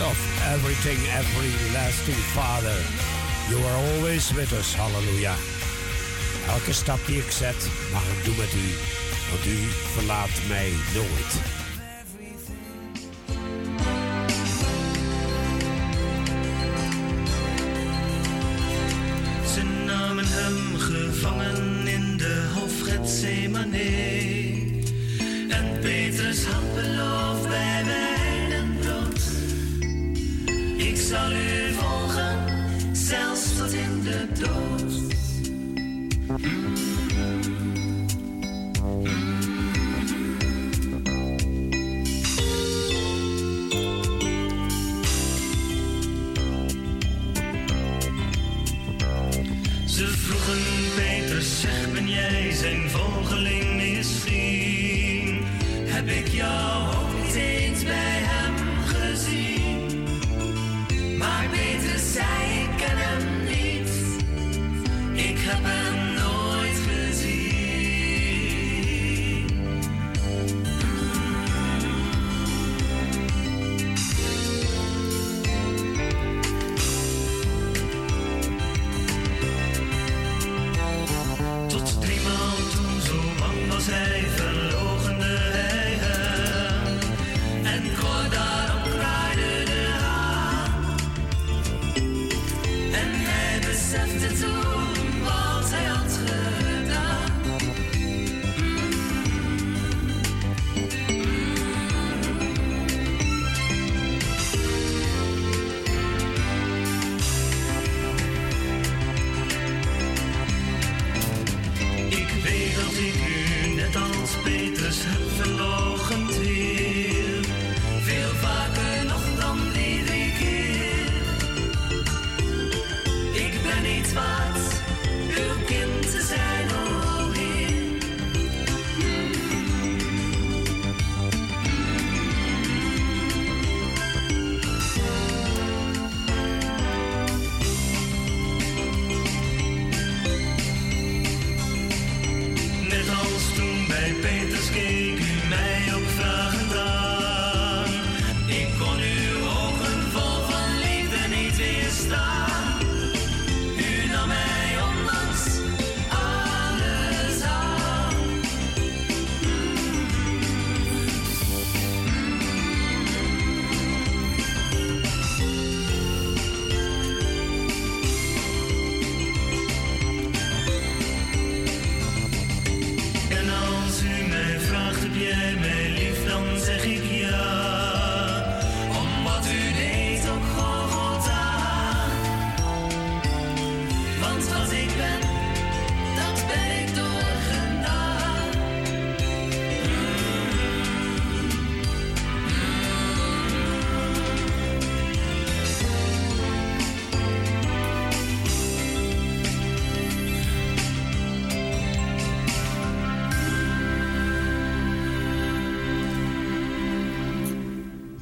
of everything, everlasting Father. You are always with us, halleluja. Elke stap die ik zet, mag ik doen met u, want u verlaat mij nooit.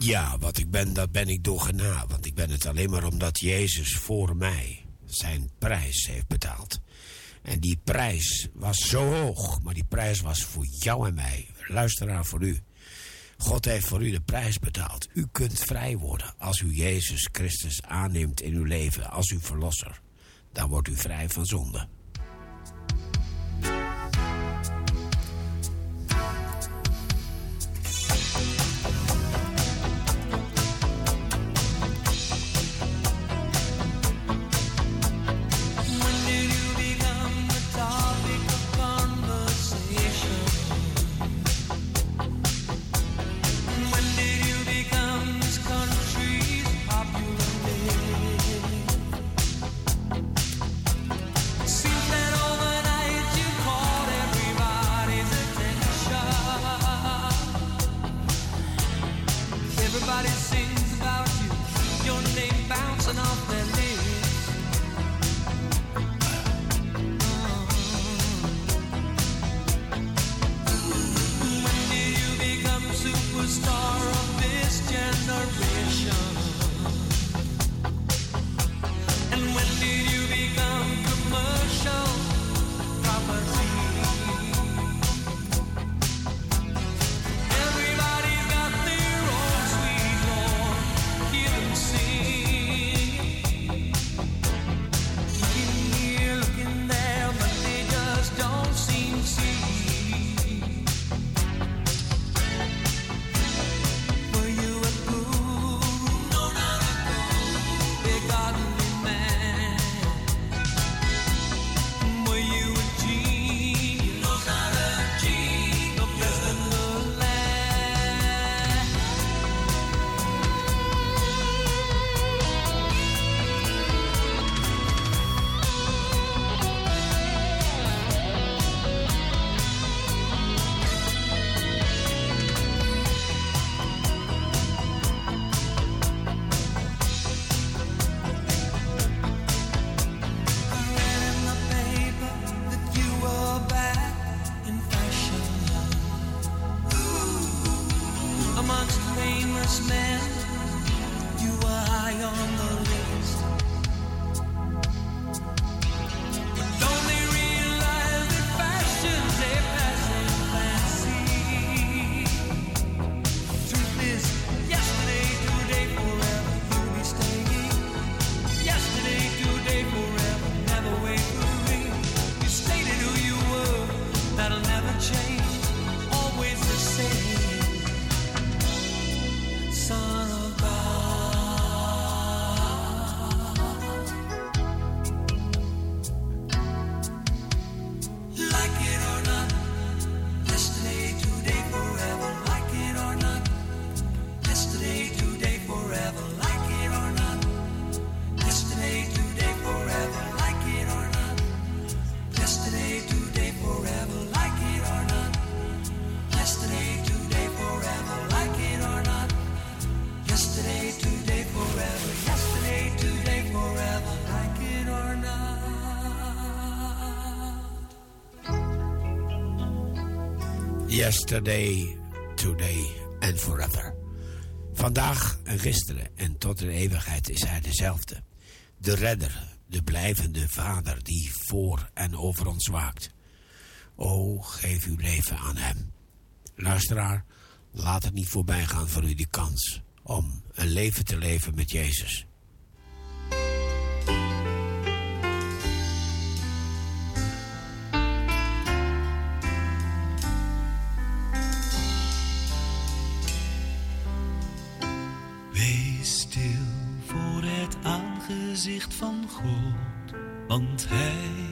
Ja, wat ik ben, dat ben ik door genade. Want ik ben het alleen maar omdat Jezus voor mij zijn prijs heeft betaald. En die prijs was zo hoog, maar die prijs was voor jou en mij. Luisteraar voor u. God heeft voor u de prijs betaald. U kunt vrij worden als u Jezus Christus aanneemt in uw leven als uw verlosser. Dan wordt u vrij van zonde. Yesterday, today and forever. Vandaag en gisteren en tot in eeuwigheid is hij dezelfde. De redder, de blijvende vader die voor en over ons waakt. O, geef uw leven aan hem. Luisteraar, laat het niet voorbij gaan voor u die kans om een leven te leven met Jezus. Van God, want heilig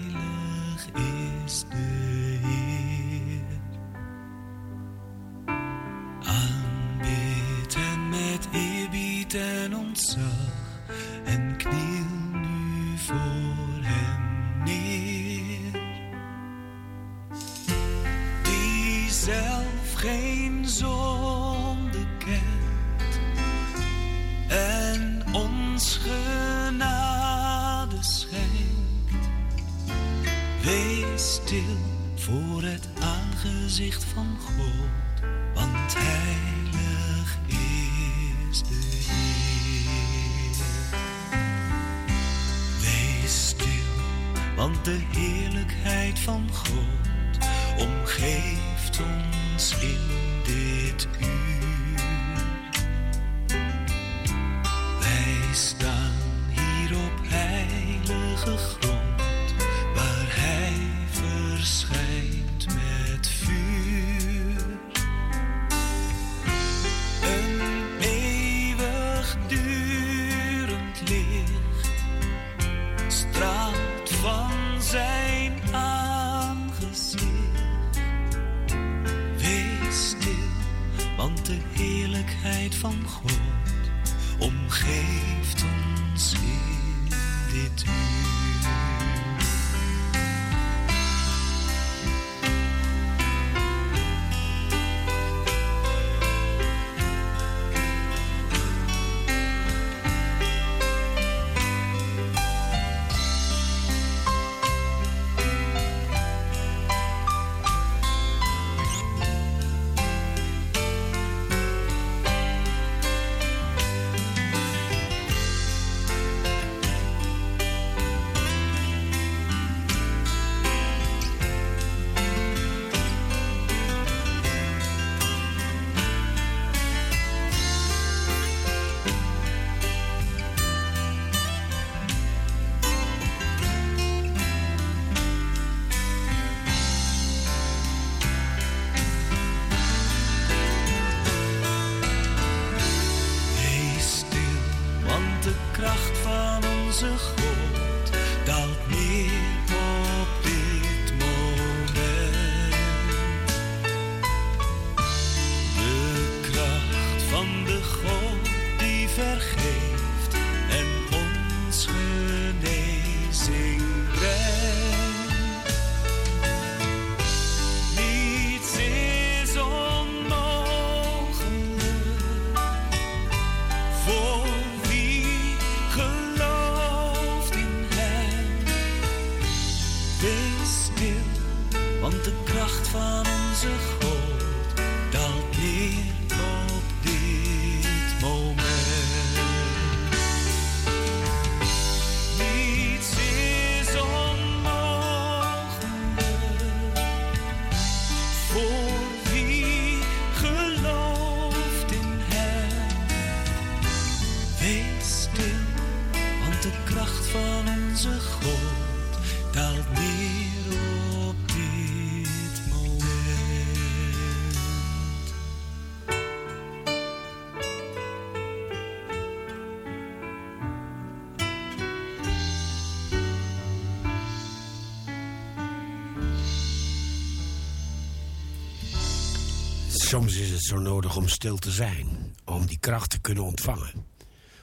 soms is het zo nodig om stil te zijn, om die kracht te kunnen ontvangen.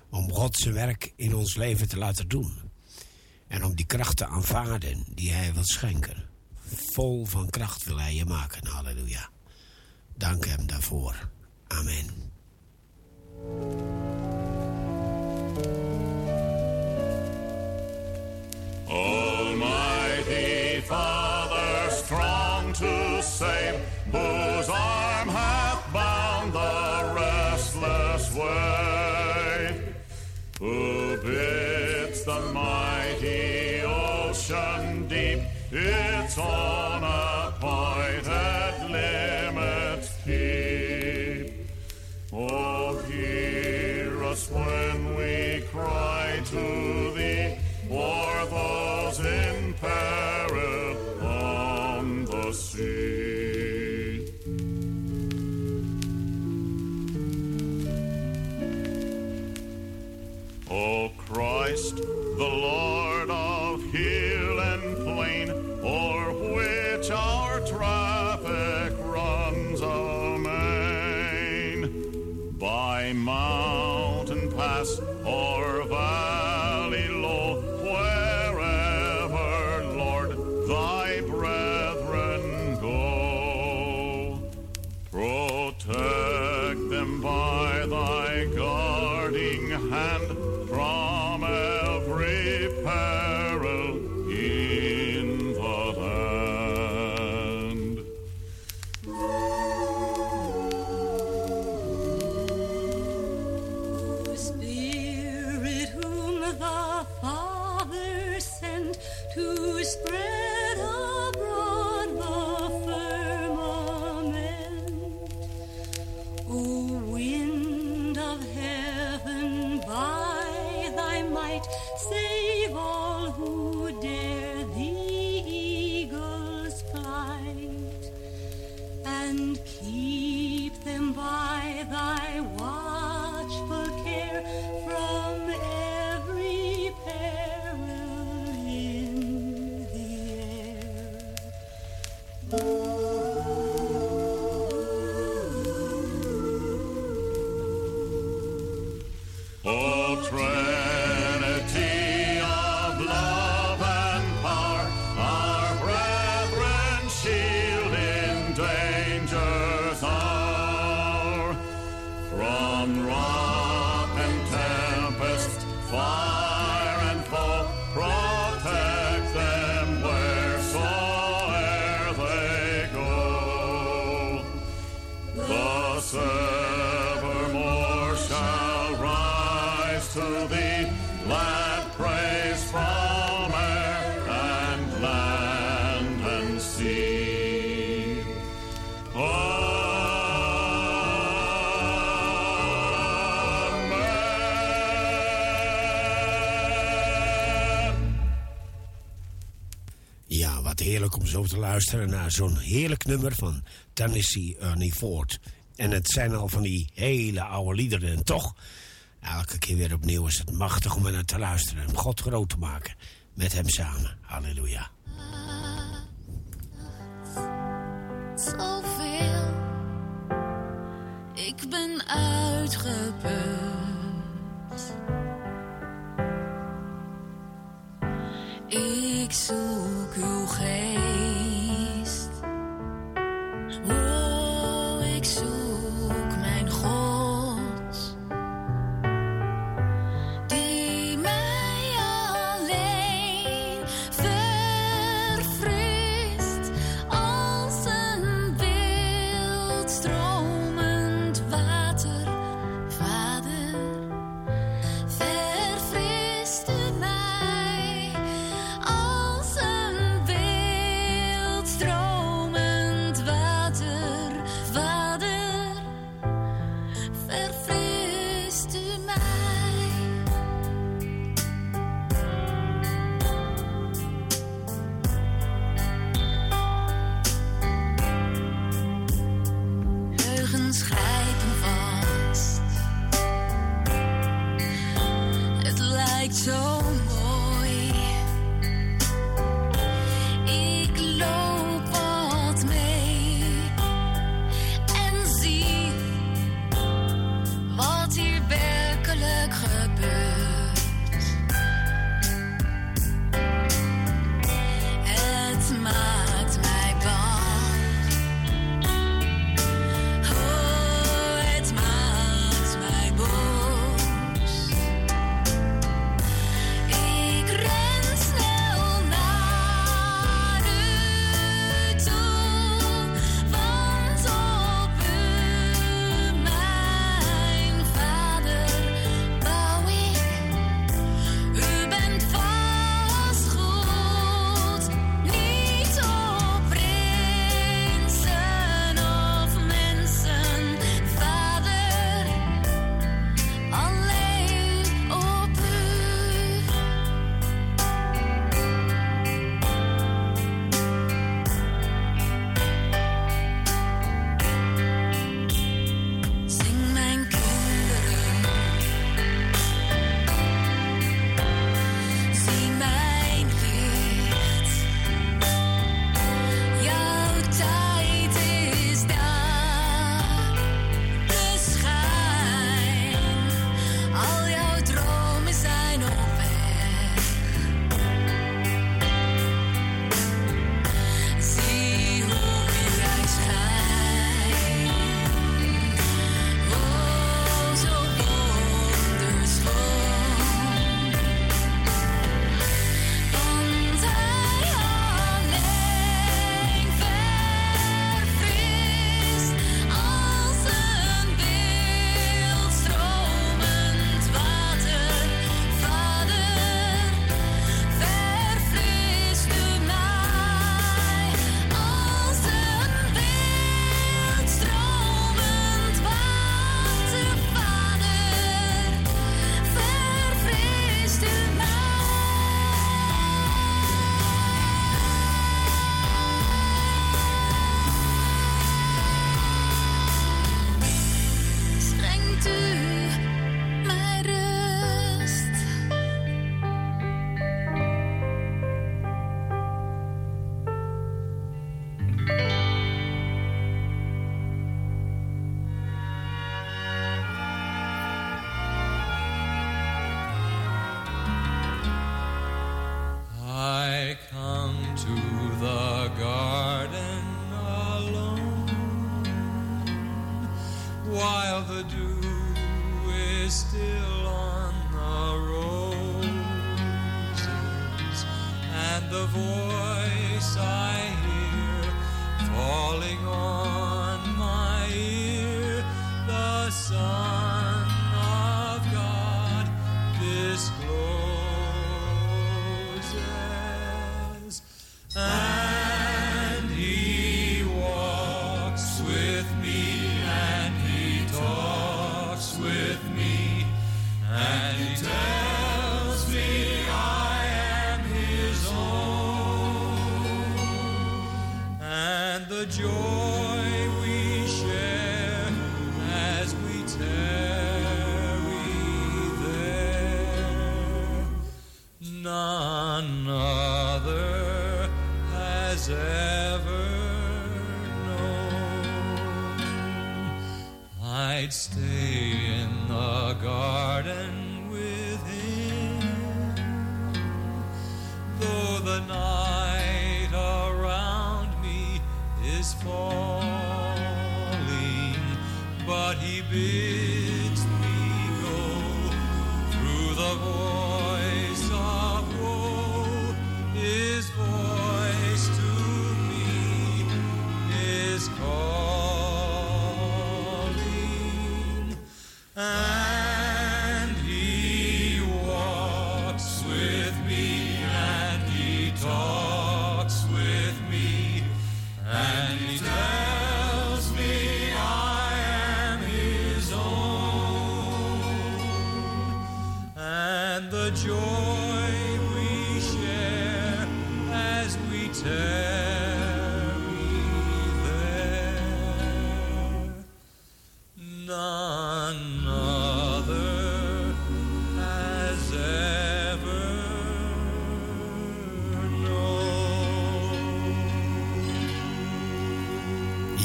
Om God zijn werk in ons leven te laten doen. En om die kracht te aanvaarden die hij wil schenken. Vol van kracht wil hij je maken, halleluja. Dank hem daarvoor. Amen. To save, whose arm hath bound the restless wave, who bids the mighty ocean deep its own appointed limits keep. Oh, hear us when we cry to thee, for those zo te luisteren naar zo'n heerlijk nummer van Tennessee Ernie Ford. En het zijn al van die hele oude liederen. En toch, elke keer weer opnieuw is het machtig om er naar te luisteren. Om God groot te maken. Met hem samen. Halleluja. Zoveel. Ik ben uitgeput. Ik zoek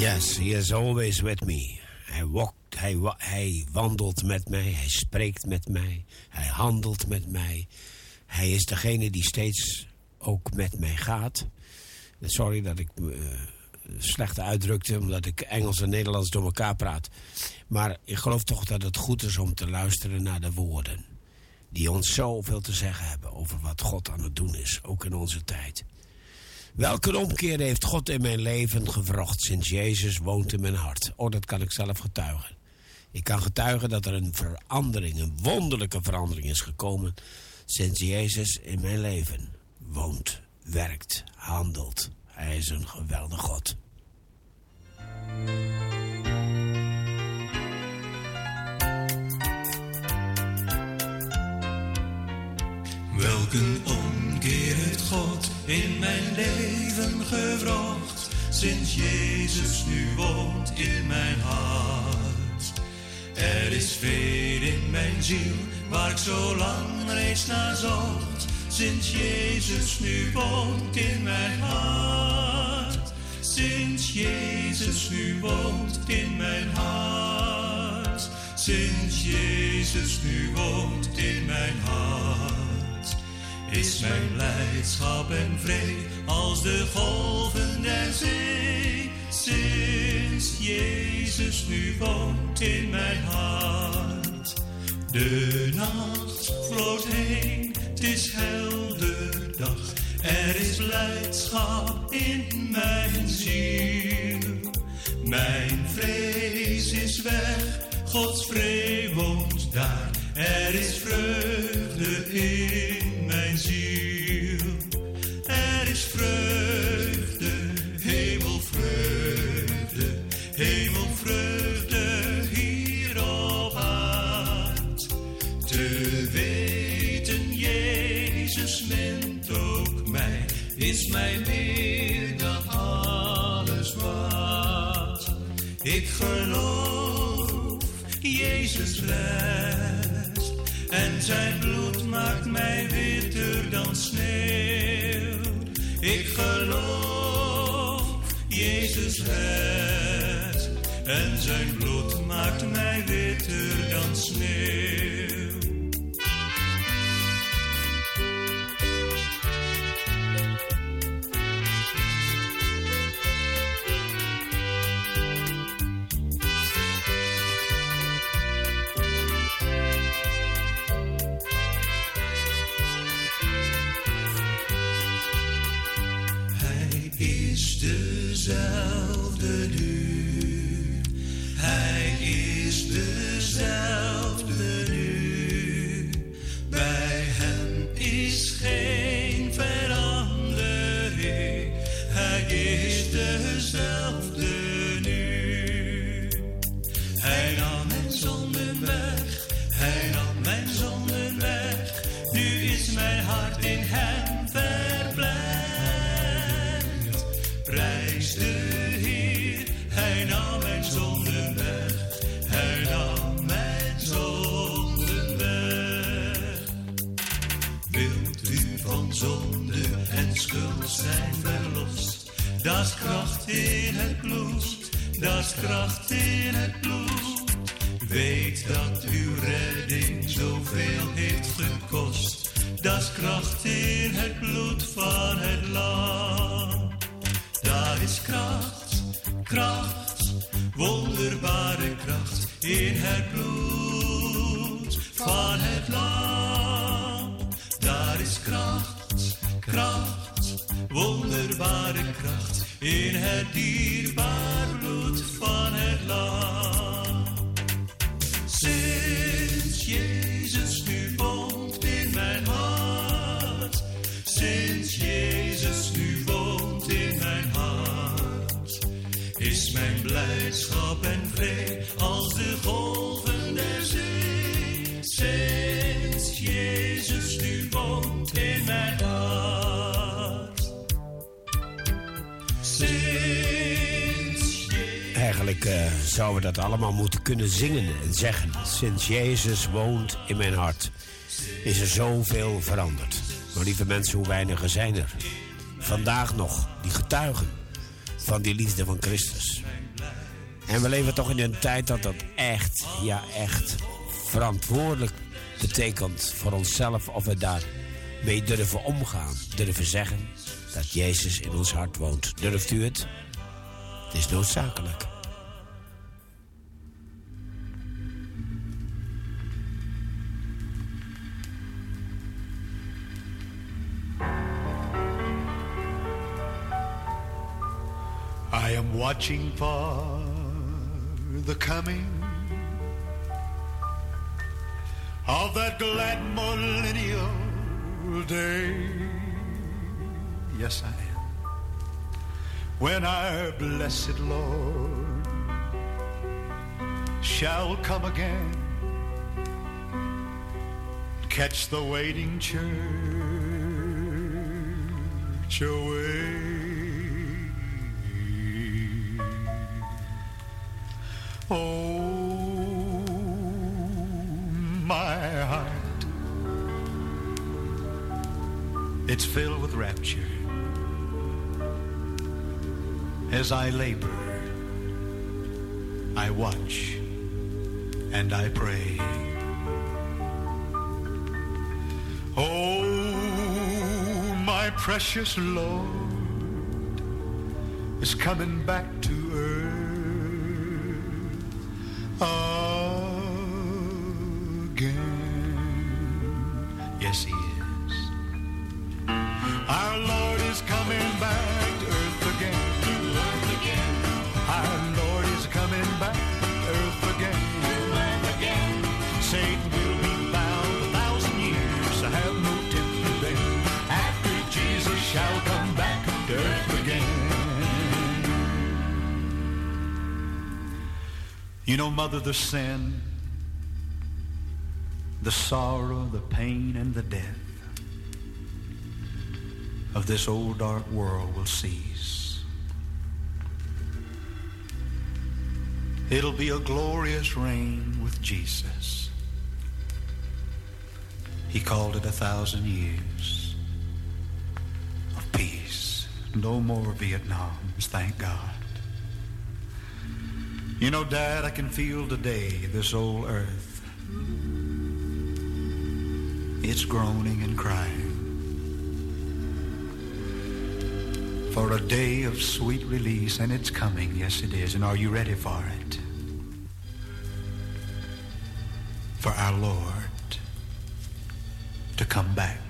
Yes, he is always with me. Hij, walkt, hij, wa- hij wandelt met mij, hij spreekt met mij, hij handelt met mij. Hij is degene die steeds ook met mij gaat. Sorry dat ik me eh, slecht uitdrukte, omdat ik Engels en Nederlands door elkaar praat. Maar ik geloof toch dat het goed is om te luisteren naar de woorden. Die ons zoveel te zeggen hebben over wat God aan het doen is, ook in onze tijd. Welke omkeer heeft God in mijn leven gevrocht sinds Jezus woont in mijn hart? Oh, dat kan ik zelf getuigen. Ik kan getuigen dat er een verandering, een wonderlijke verandering is gekomen sinds Jezus in mijn leven woont, werkt, handelt. Hij is een geweldig God. Welk een omkeer in mijn leven gevraagd, sinds Jezus nu woont in mijn hart. Er is veel in mijn ziel waar ik zo lang reeds naar zocht, sinds Jezus nu woont in mijn hart. Sinds Jezus nu woont in mijn hart. Sinds Jezus nu woont in mijn hart. Is mijn blijdschap en vrede als de golven der zee. Sinds Jezus nu woont in mijn hart. De nacht vloot heen, het is helder dag. Er is blijdschap in mijn ziel. Mijn vrees is weg, Gods vrede woont daar. Er is vreugde in en zijn Dat is kracht in het bloed, dat kracht in het bloed. Weet dat kunnen zingen en zeggen. Sinds Jezus woont in mijn hart, is er zoveel veranderd. Maar lieve mensen, hoe weinig zijn er? Vandaag nog, die getuigen van die liefde van Christus. En we leven toch in een tijd dat dat echt, ja echt, verantwoordelijk betekent voor onszelf of we daar mee durven omgaan. Durven zeggen dat Jezus in ons hart woont. Durft u het? Het is noodzakelijk. I am watching for the coming of that glad millennial day. Yes, I am. When our blessed Lord shall come again, catch the waiting church away. Oh, my heart, it's filled with rapture as I labor, I watch, and I pray. Oh, my precious Lord is coming back to earth Mother, the sin, the sorrow, the pain, and the death of this old dark world will cease. It'll be a glorious reign with Jesus. He called it a thousand years of peace. No more Vietnams, thank God. You know, Dad, I can feel today this old earth. It's groaning and crying for a day of sweet release, and it's coming. Yes, it is. And are you ready for it? For our Lord to come back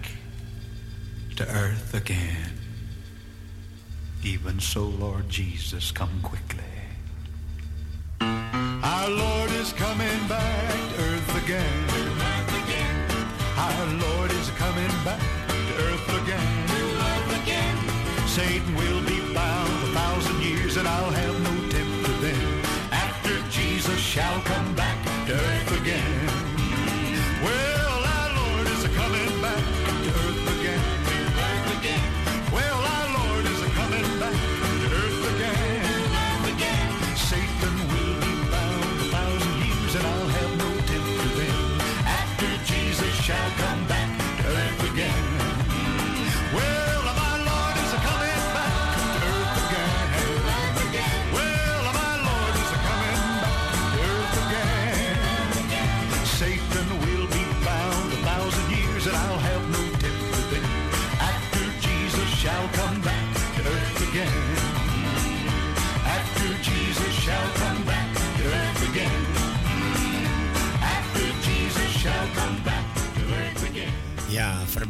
to earth again. Even so, Lord Jesus, come quickly. Is coming back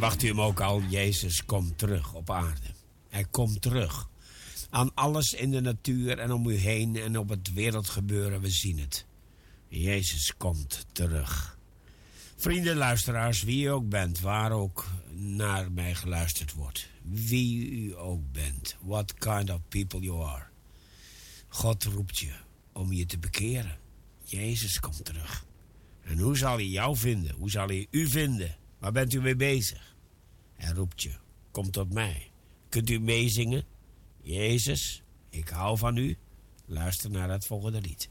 verwacht u hem ook al? Jezus komt terug op aarde. Hij komt terug. Aan alles in de natuur en om u heen en op het wereldgebeuren, we zien het. Jezus komt terug. Vrienden, luisteraars, wie u ook bent, waar ook naar mij geluisterd wordt. Wie u ook bent, what kind of people you are. God roept je om je te bekeren. Jezus komt terug. En hoe zal hij jou vinden? Hoe zal hij u vinden? Waar bent u mee bezig? Hij roept je. Kom tot mij. Kunt u meezingen? Jezus, ik hou van u. Luister naar het volgende lied.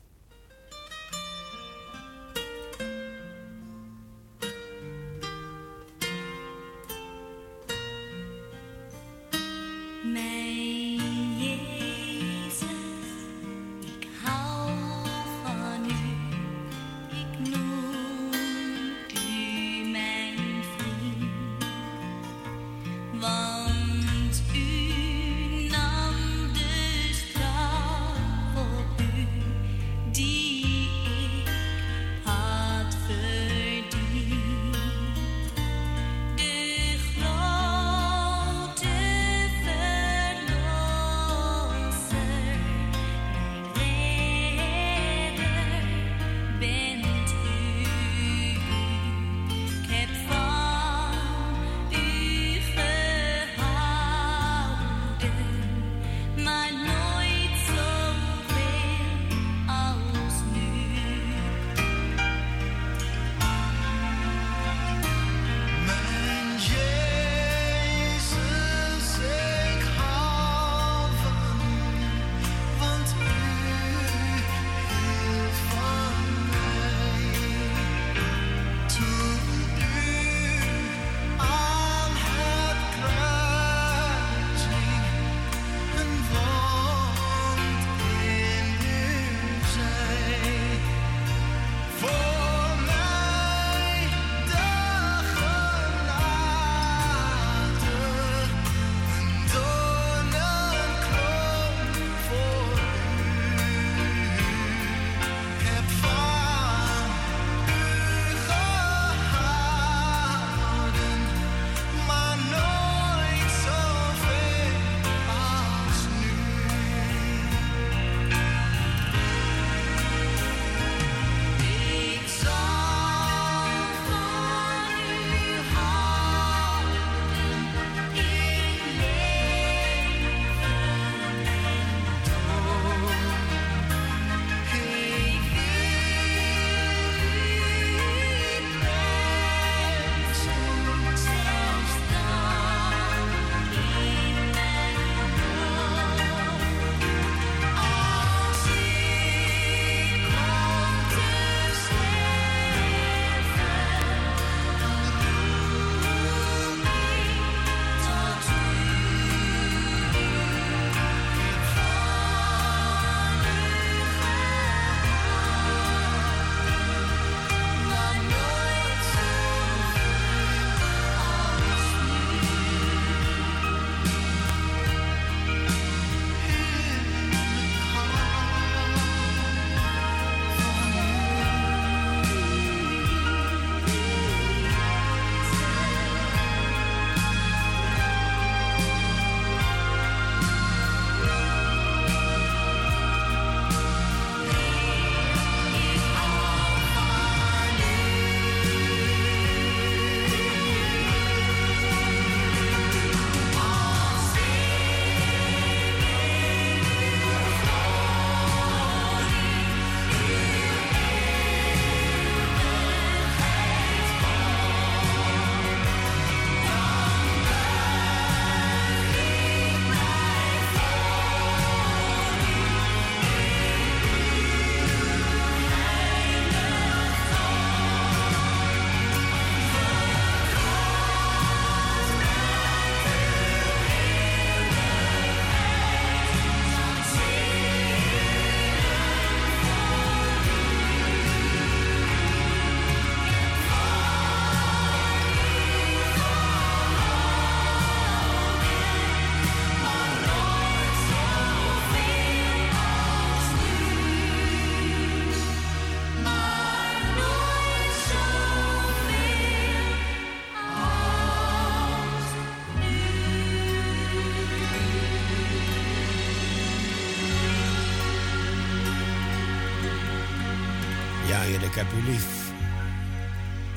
Heb u lief.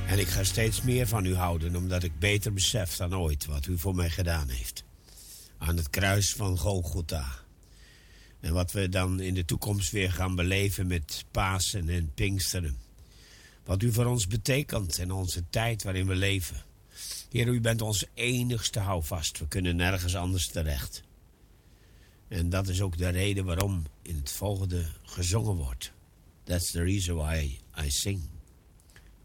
En ik ga steeds meer van u houden, omdat ik beter besef dan ooit wat u voor mij gedaan heeft. Aan het kruis van Golgotha. En wat we dan in de toekomst weer gaan beleven met Pasen en Pinksteren. Wat u voor ons betekent en onze tijd waarin we leven. Heer, u bent ons enigste houvast. We kunnen nergens anders terecht. En dat is ook de reden waarom in het volgende gezongen wordt. That's the reason why I sing.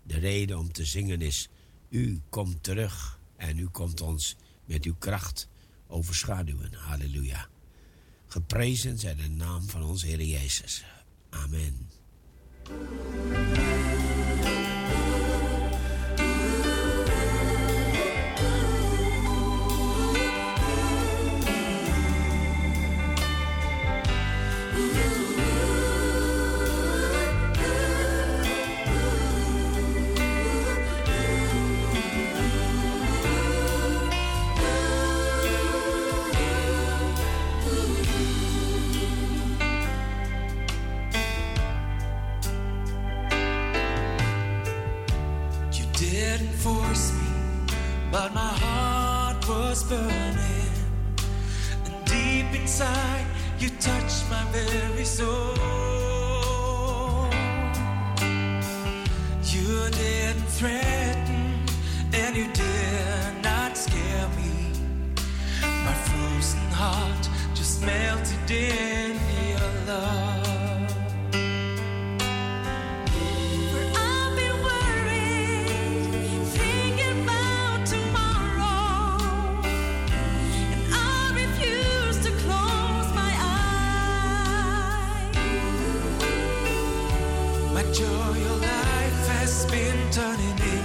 De reden om te zingen is: U komt terug en u komt ons met uw kracht overschaduwen. Halleluja. Geprezen zij de naam van onze Heer Jezus. Amen. My joy, your life has been turning into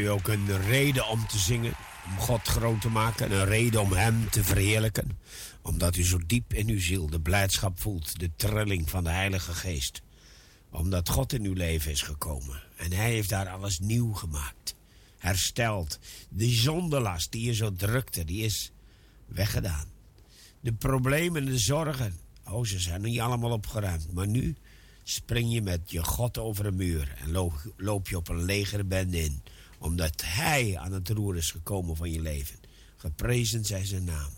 u ook een reden om te zingen, om God groot te maken, een reden om Hem te verheerlijken? Omdat u zo diep in uw ziel de blijdschap voelt, de trilling van de Heilige Geest. Omdat God in uw leven is gekomen en Hij heeft daar alles nieuw gemaakt, hersteld. De zondelast die je zo drukte, die is weggedaan. De problemen en de zorgen, oh, ze zijn niet allemaal opgeruimd. Maar nu spring je met je God over een muur en loop, loop je op een legerbende in. Omdat Hij aan het roer is gekomen van je leven. Geprezen zij zijn naam.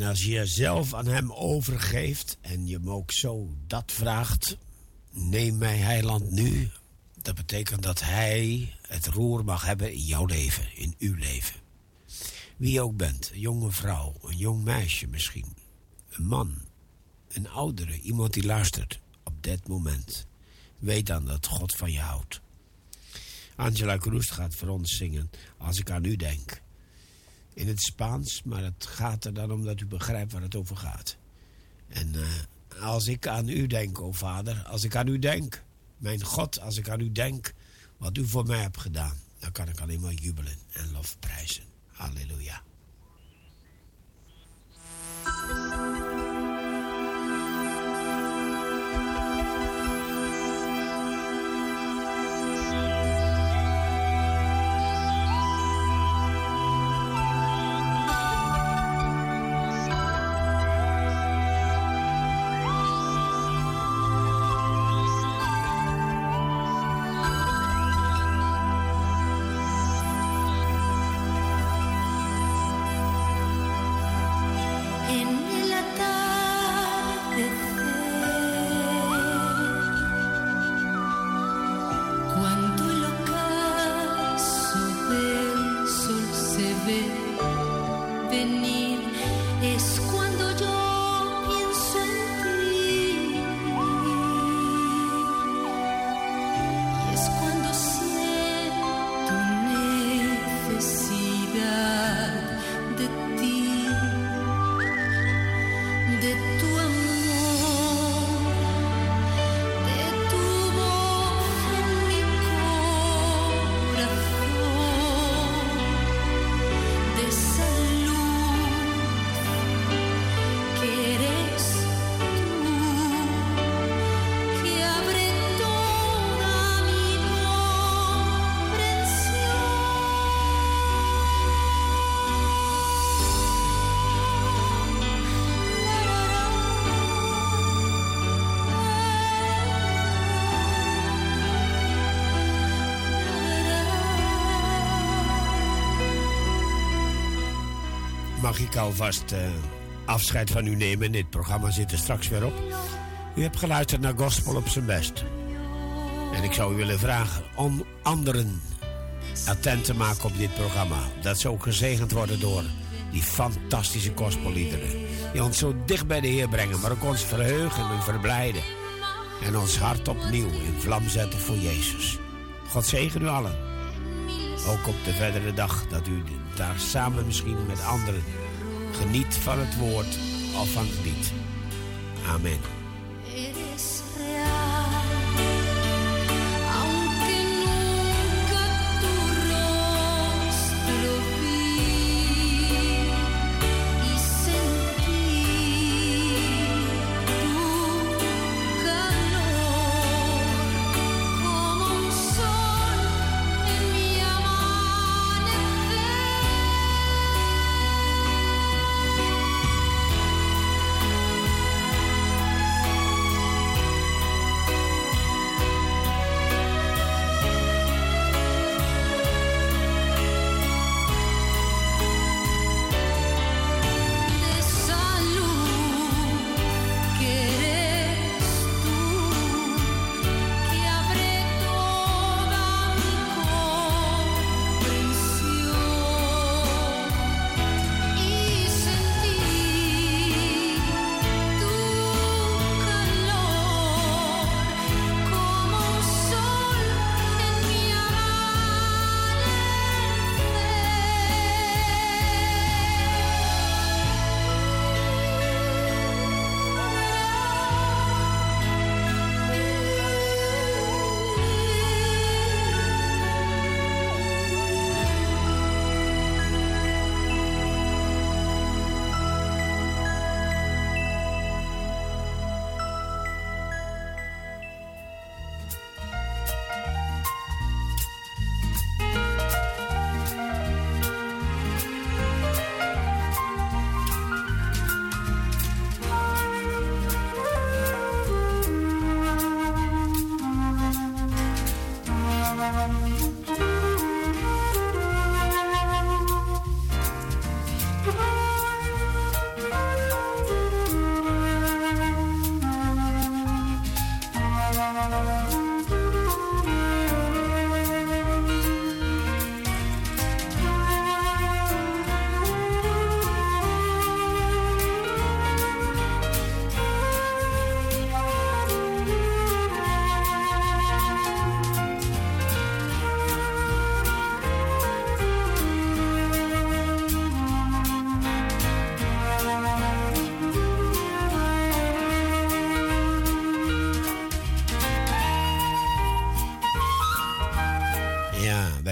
En als je jezelf aan hem overgeeft en je hem ook zo dat vraagt, neem mij heiland nu. Dat betekent dat hij het roer mag hebben in jouw leven, in uw leven. Wie ook bent, een jonge vrouw, een jong meisje misschien, een man, een oudere, iemand die luistert op dit moment. Weet dan dat God van je houdt. Angela Cruz gaat voor ons zingen als ik aan u denk in het Spaans, maar het gaat er dan om dat u begrijpt waar het over gaat. En eh, als ik aan u denk, o Vader, als ik aan u denk, mijn God, als ik aan u denk, wat u voor mij hebt gedaan, dan kan ik alleen maar jubelen en lof prijzen. Halleluja. Mag ik alvast eh, afscheid van u nemen. Dit programma zit er straks weer op. U hebt geluisterd naar Gospel op zijn best. En ik zou u willen vragen om anderen attent te maken op dit programma. Dat ze ook gezegend worden door die fantastische gospelliederen. Die ons zo dicht bij de Heer brengen, maar ook ons verheugen en verblijden. En ons hart opnieuw in vlam zetten voor Jezus. God zegen u allen. Ook op de verdere dag dat u daar samen misschien met anderen geniet van het woord of van het lied. Amen.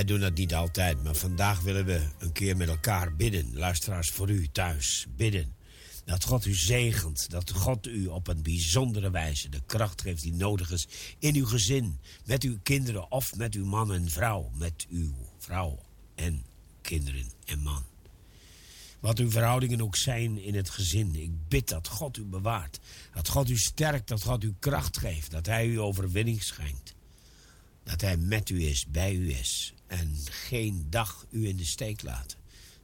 Doen dat niet altijd, maar vandaag willen we een keer met elkaar bidden. Luisteraars, voor u thuis bidden. Dat God u zegent, dat God u op een bijzondere wijze de kracht geeft die nodig is in uw gezin, met uw kinderen of met uw man en vrouw, met uw vrouw en kinderen en man. Wat uw verhoudingen ook zijn in het gezin. Ik bid dat God u bewaart. Dat God u sterkt, dat God u kracht geeft. Dat Hij u overwinning schenkt. Dat Hij met u is, bij u is. En geen dag u in de steek laat.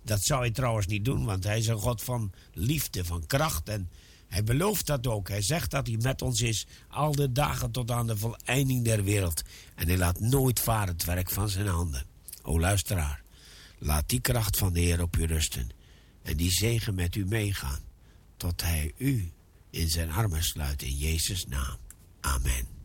Dat zou hij trouwens niet doen, want Hij is een God van liefde, van kracht. En Hij belooft dat ook. Hij zegt dat Hij met ons is al de dagen tot aan de voleinding der wereld. En Hij laat nooit varen het werk van zijn handen. O luisteraar, laat die kracht van de Heer op u rusten. En die zegen met u meegaan. Tot Hij u in zijn armen sluit in Jezus' naam. Amen.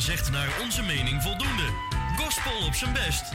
Zegt naar onze mening voldoende. Gospel op zijn best.